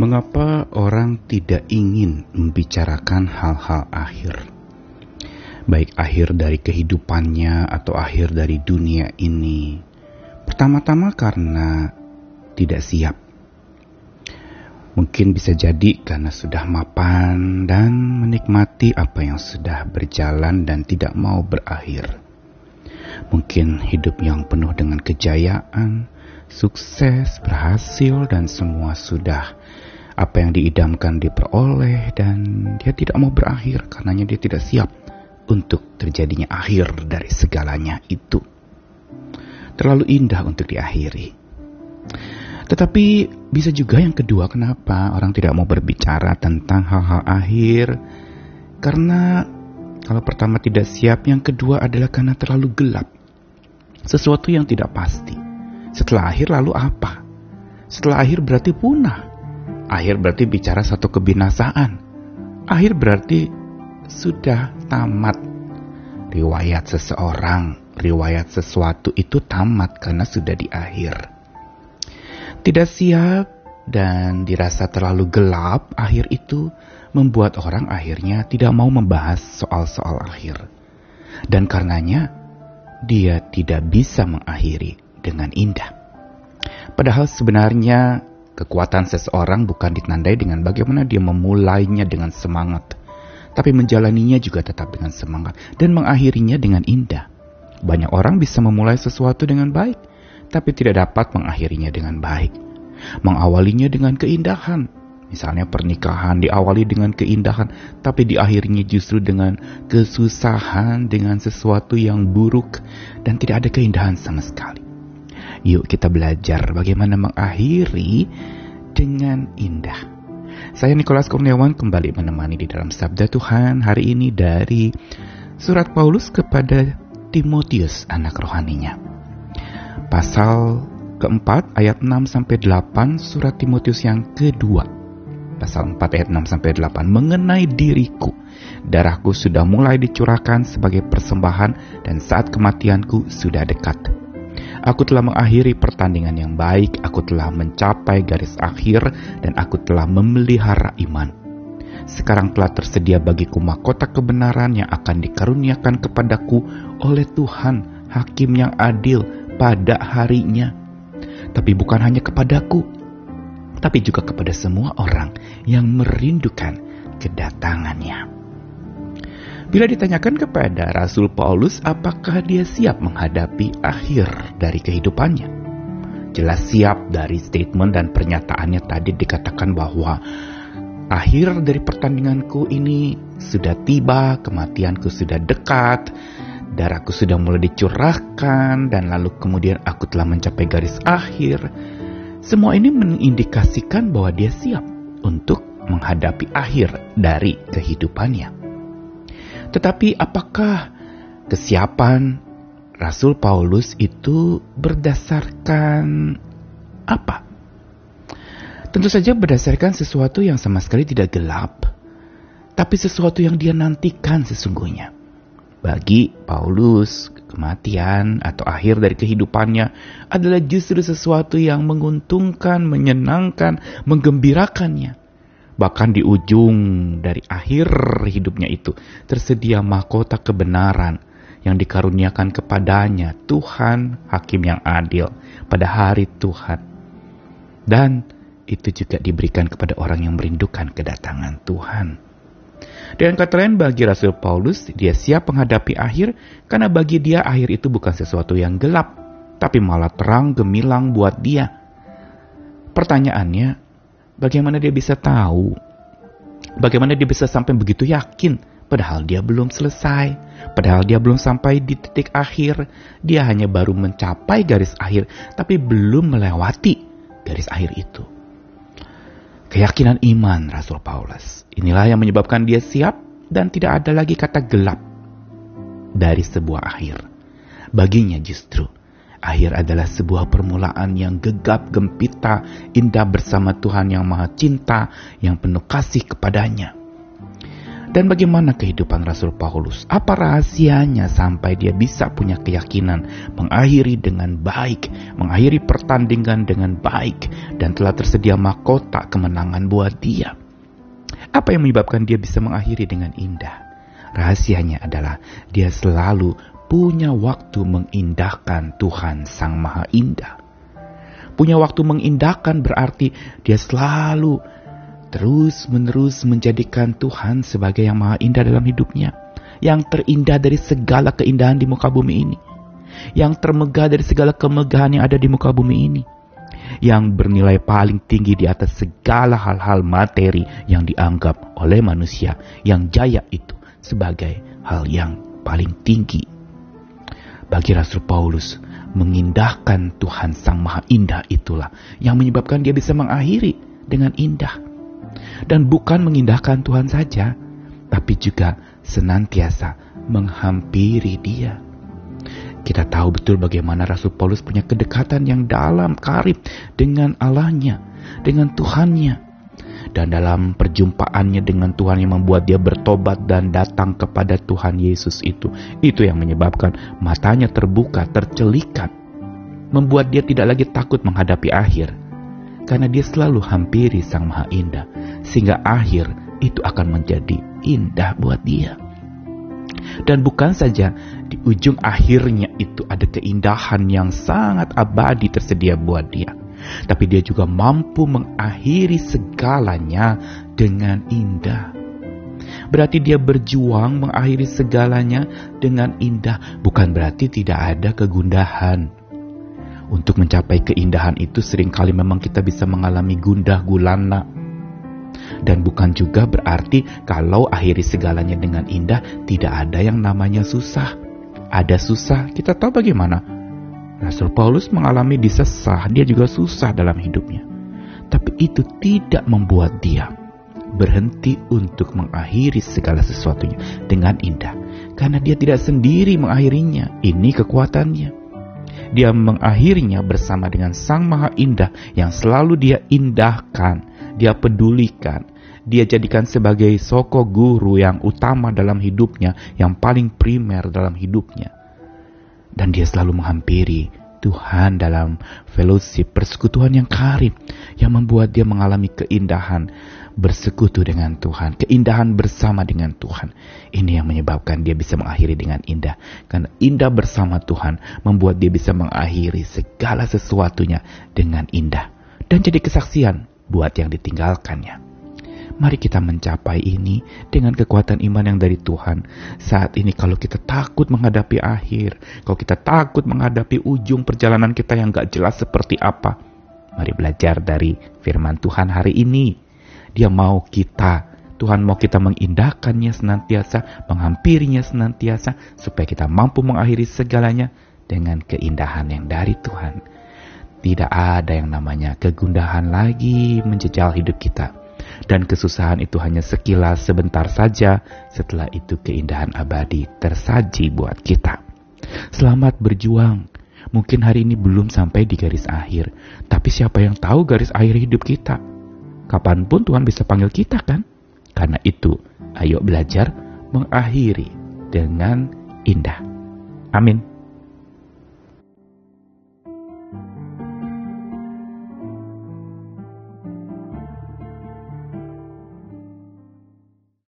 Mengapa orang tidak ingin membicarakan hal-hal akhir? Baik akhir dari kehidupannya atau akhir dari dunia ini. Pertama-tama karena tidak siap. Mungkin bisa jadi karena sudah mapan dan menikmati apa yang sudah berjalan dan tidak mau berakhir. Mungkin hidup yang penuh dengan kejayaan, sukses, berhasil, dan semua sudah apa yang diidamkan diperoleh dan dia tidak mau berakhir karenanya dia tidak siap untuk terjadinya akhir dari segalanya itu. Terlalu indah untuk diakhiri. Tetapi bisa juga yang kedua kenapa orang tidak mau berbicara tentang hal-hal akhir karena kalau pertama tidak siap, yang kedua adalah karena terlalu gelap. Sesuatu yang tidak pasti. Setelah akhir lalu apa? Setelah akhir berarti punah. Akhir berarti bicara satu kebinasaan. Akhir berarti sudah tamat. Riwayat seseorang, riwayat sesuatu itu tamat karena sudah di akhir tidak siap dan dirasa terlalu gelap, akhir itu membuat orang akhirnya tidak mau membahas soal-soal akhir. Dan karenanya, dia tidak bisa mengakhiri dengan indah. Padahal sebenarnya kekuatan seseorang bukan ditandai dengan bagaimana dia memulainya dengan semangat, tapi menjalaninya juga tetap dengan semangat dan mengakhirinya dengan indah. Banyak orang bisa memulai sesuatu dengan baik, tapi tidak dapat mengakhirinya dengan baik. Mengawalinya dengan keindahan. Misalnya pernikahan diawali dengan keindahan, tapi diakhirinya justru dengan kesusahan, dengan sesuatu yang buruk, dan tidak ada keindahan sama sekali. Yuk kita belajar bagaimana mengakhiri dengan indah. Saya Nikolas Kurniawan kembali menemani di dalam Sabda Tuhan hari ini dari Surat Paulus kepada Timotius anak rohaninya pasal keempat ayat 6 sampai 8 surat Timotius yang kedua. Pasal 4 ayat 6 sampai 8 mengenai diriku. Darahku sudah mulai dicurahkan sebagai persembahan dan saat kematianku sudah dekat. Aku telah mengakhiri pertandingan yang baik, aku telah mencapai garis akhir, dan aku telah memelihara iman. Sekarang telah tersedia bagiku mahkota kebenaran yang akan dikaruniakan kepadaku oleh Tuhan, Hakim yang adil, pada harinya. Tapi bukan hanya kepadaku, tapi juga kepada semua orang yang merindukan kedatangannya. Bila ditanyakan kepada Rasul Paulus apakah dia siap menghadapi akhir dari kehidupannya, jelas siap dari statement dan pernyataannya tadi dikatakan bahwa akhir dari pertandinganku ini sudah tiba, kematianku sudah dekat, darahku sudah mulai dicurahkan dan lalu kemudian aku telah mencapai garis akhir. Semua ini mengindikasikan bahwa dia siap untuk menghadapi akhir dari kehidupannya. Tetapi apakah kesiapan Rasul Paulus itu berdasarkan apa? Tentu saja berdasarkan sesuatu yang sama sekali tidak gelap, tapi sesuatu yang dia nantikan sesungguhnya. Bagi Paulus, kematian atau akhir dari kehidupannya adalah justru sesuatu yang menguntungkan, menyenangkan, menggembirakannya. Bahkan di ujung dari akhir hidupnya itu tersedia mahkota kebenaran yang dikaruniakan kepadanya Tuhan Hakim yang adil pada hari Tuhan. Dan itu juga diberikan kepada orang yang merindukan kedatangan Tuhan. Dengan kata lain bagi Rasul Paulus, dia siap menghadapi akhir karena bagi dia akhir itu bukan sesuatu yang gelap, tapi malah terang gemilang buat dia. Pertanyaannya, bagaimana dia bisa tahu? Bagaimana dia bisa sampai begitu yakin padahal dia belum selesai, padahal dia belum sampai di titik akhir, dia hanya baru mencapai garis akhir tapi belum melewati garis akhir itu. Keyakinan iman Rasul Paulus. Inilah yang menyebabkan dia siap dan tidak ada lagi kata gelap dari sebuah akhir. Baginya justru, akhir adalah sebuah permulaan yang gegap gempita, indah bersama Tuhan yang maha cinta, yang penuh kasih kepadanya. Dan bagaimana kehidupan Rasul Paulus? Apa rahasianya sampai dia bisa punya keyakinan mengakhiri dengan baik, mengakhiri pertandingan dengan baik, dan telah tersedia mahkota kemenangan buat dia? Apa yang menyebabkan dia bisa mengakhiri dengan indah? Rahasianya adalah dia selalu punya waktu mengindahkan Tuhan Sang Maha Indah. Punya waktu mengindahkan berarti dia selalu terus-menerus menjadikan Tuhan sebagai yang maha indah dalam hidupnya, yang terindah dari segala keindahan di muka bumi ini, yang termegah dari segala kemegahan yang ada di muka bumi ini, yang bernilai paling tinggi di atas segala hal-hal materi yang dianggap oleh manusia yang jaya itu sebagai hal yang paling tinggi. Bagi Rasul Paulus, mengindahkan Tuhan Sang Maha Indah itulah yang menyebabkan dia bisa mengakhiri dengan indah dan bukan mengindahkan Tuhan saja, tapi juga senantiasa menghampiri Dia. Kita tahu betul bagaimana Rasul Paulus punya kedekatan yang dalam karib dengan Allahnya, dengan Tuhannya. Dan dalam perjumpaannya dengan Tuhan yang membuat dia bertobat dan datang kepada Tuhan Yesus itu. Itu yang menyebabkan matanya terbuka, tercelikat. Membuat dia tidak lagi takut menghadapi akhir karena dia selalu hampiri Sang Maha Indah, sehingga akhir itu akan menjadi indah buat dia. Dan bukan saja di ujung akhirnya itu ada keindahan yang sangat abadi tersedia buat dia, tapi dia juga mampu mengakhiri segalanya dengan indah. Berarti dia berjuang mengakhiri segalanya dengan indah, bukan berarti tidak ada kegundahan untuk mencapai keindahan itu sering kali memang kita bisa mengalami gundah gulana. Dan bukan juga berarti kalau akhiri segalanya dengan indah tidak ada yang namanya susah. Ada susah, kita tahu bagaimana. Rasul Paulus mengalami disesah, dia juga susah dalam hidupnya. Tapi itu tidak membuat dia berhenti untuk mengakhiri segala sesuatunya dengan indah. Karena dia tidak sendiri mengakhirinya, ini kekuatannya dia mengakhirinya bersama dengan Sang Maha Indah yang selalu dia indahkan, dia pedulikan, dia jadikan sebagai soko guru yang utama dalam hidupnya, yang paling primer dalam hidupnya. Dan dia selalu menghampiri Tuhan dalam fellowship persekutuan yang karib yang membuat dia mengalami keindahan bersekutu dengan Tuhan, keindahan bersama dengan Tuhan. Ini yang menyebabkan dia bisa mengakhiri dengan indah. Karena indah bersama Tuhan membuat dia bisa mengakhiri segala sesuatunya dengan indah. Dan jadi kesaksian buat yang ditinggalkannya. Mari kita mencapai ini dengan kekuatan iman yang dari Tuhan. Saat ini kalau kita takut menghadapi akhir, kalau kita takut menghadapi ujung perjalanan kita yang gak jelas seperti apa, mari belajar dari firman Tuhan hari ini. Dia mau kita, Tuhan mau kita mengindahkannya senantiasa, menghampirinya senantiasa, supaya kita mampu mengakhiri segalanya dengan keindahan yang dari Tuhan. Tidak ada yang namanya kegundahan lagi menjejal hidup kita dan kesusahan itu hanya sekilas sebentar saja, setelah itu keindahan abadi tersaji buat kita. Selamat berjuang. Mungkin hari ini belum sampai di garis akhir, tapi siapa yang tahu garis akhir hidup kita? Kapan pun Tuhan bisa panggil kita kan? Karena itu, ayo belajar mengakhiri dengan indah. Amin.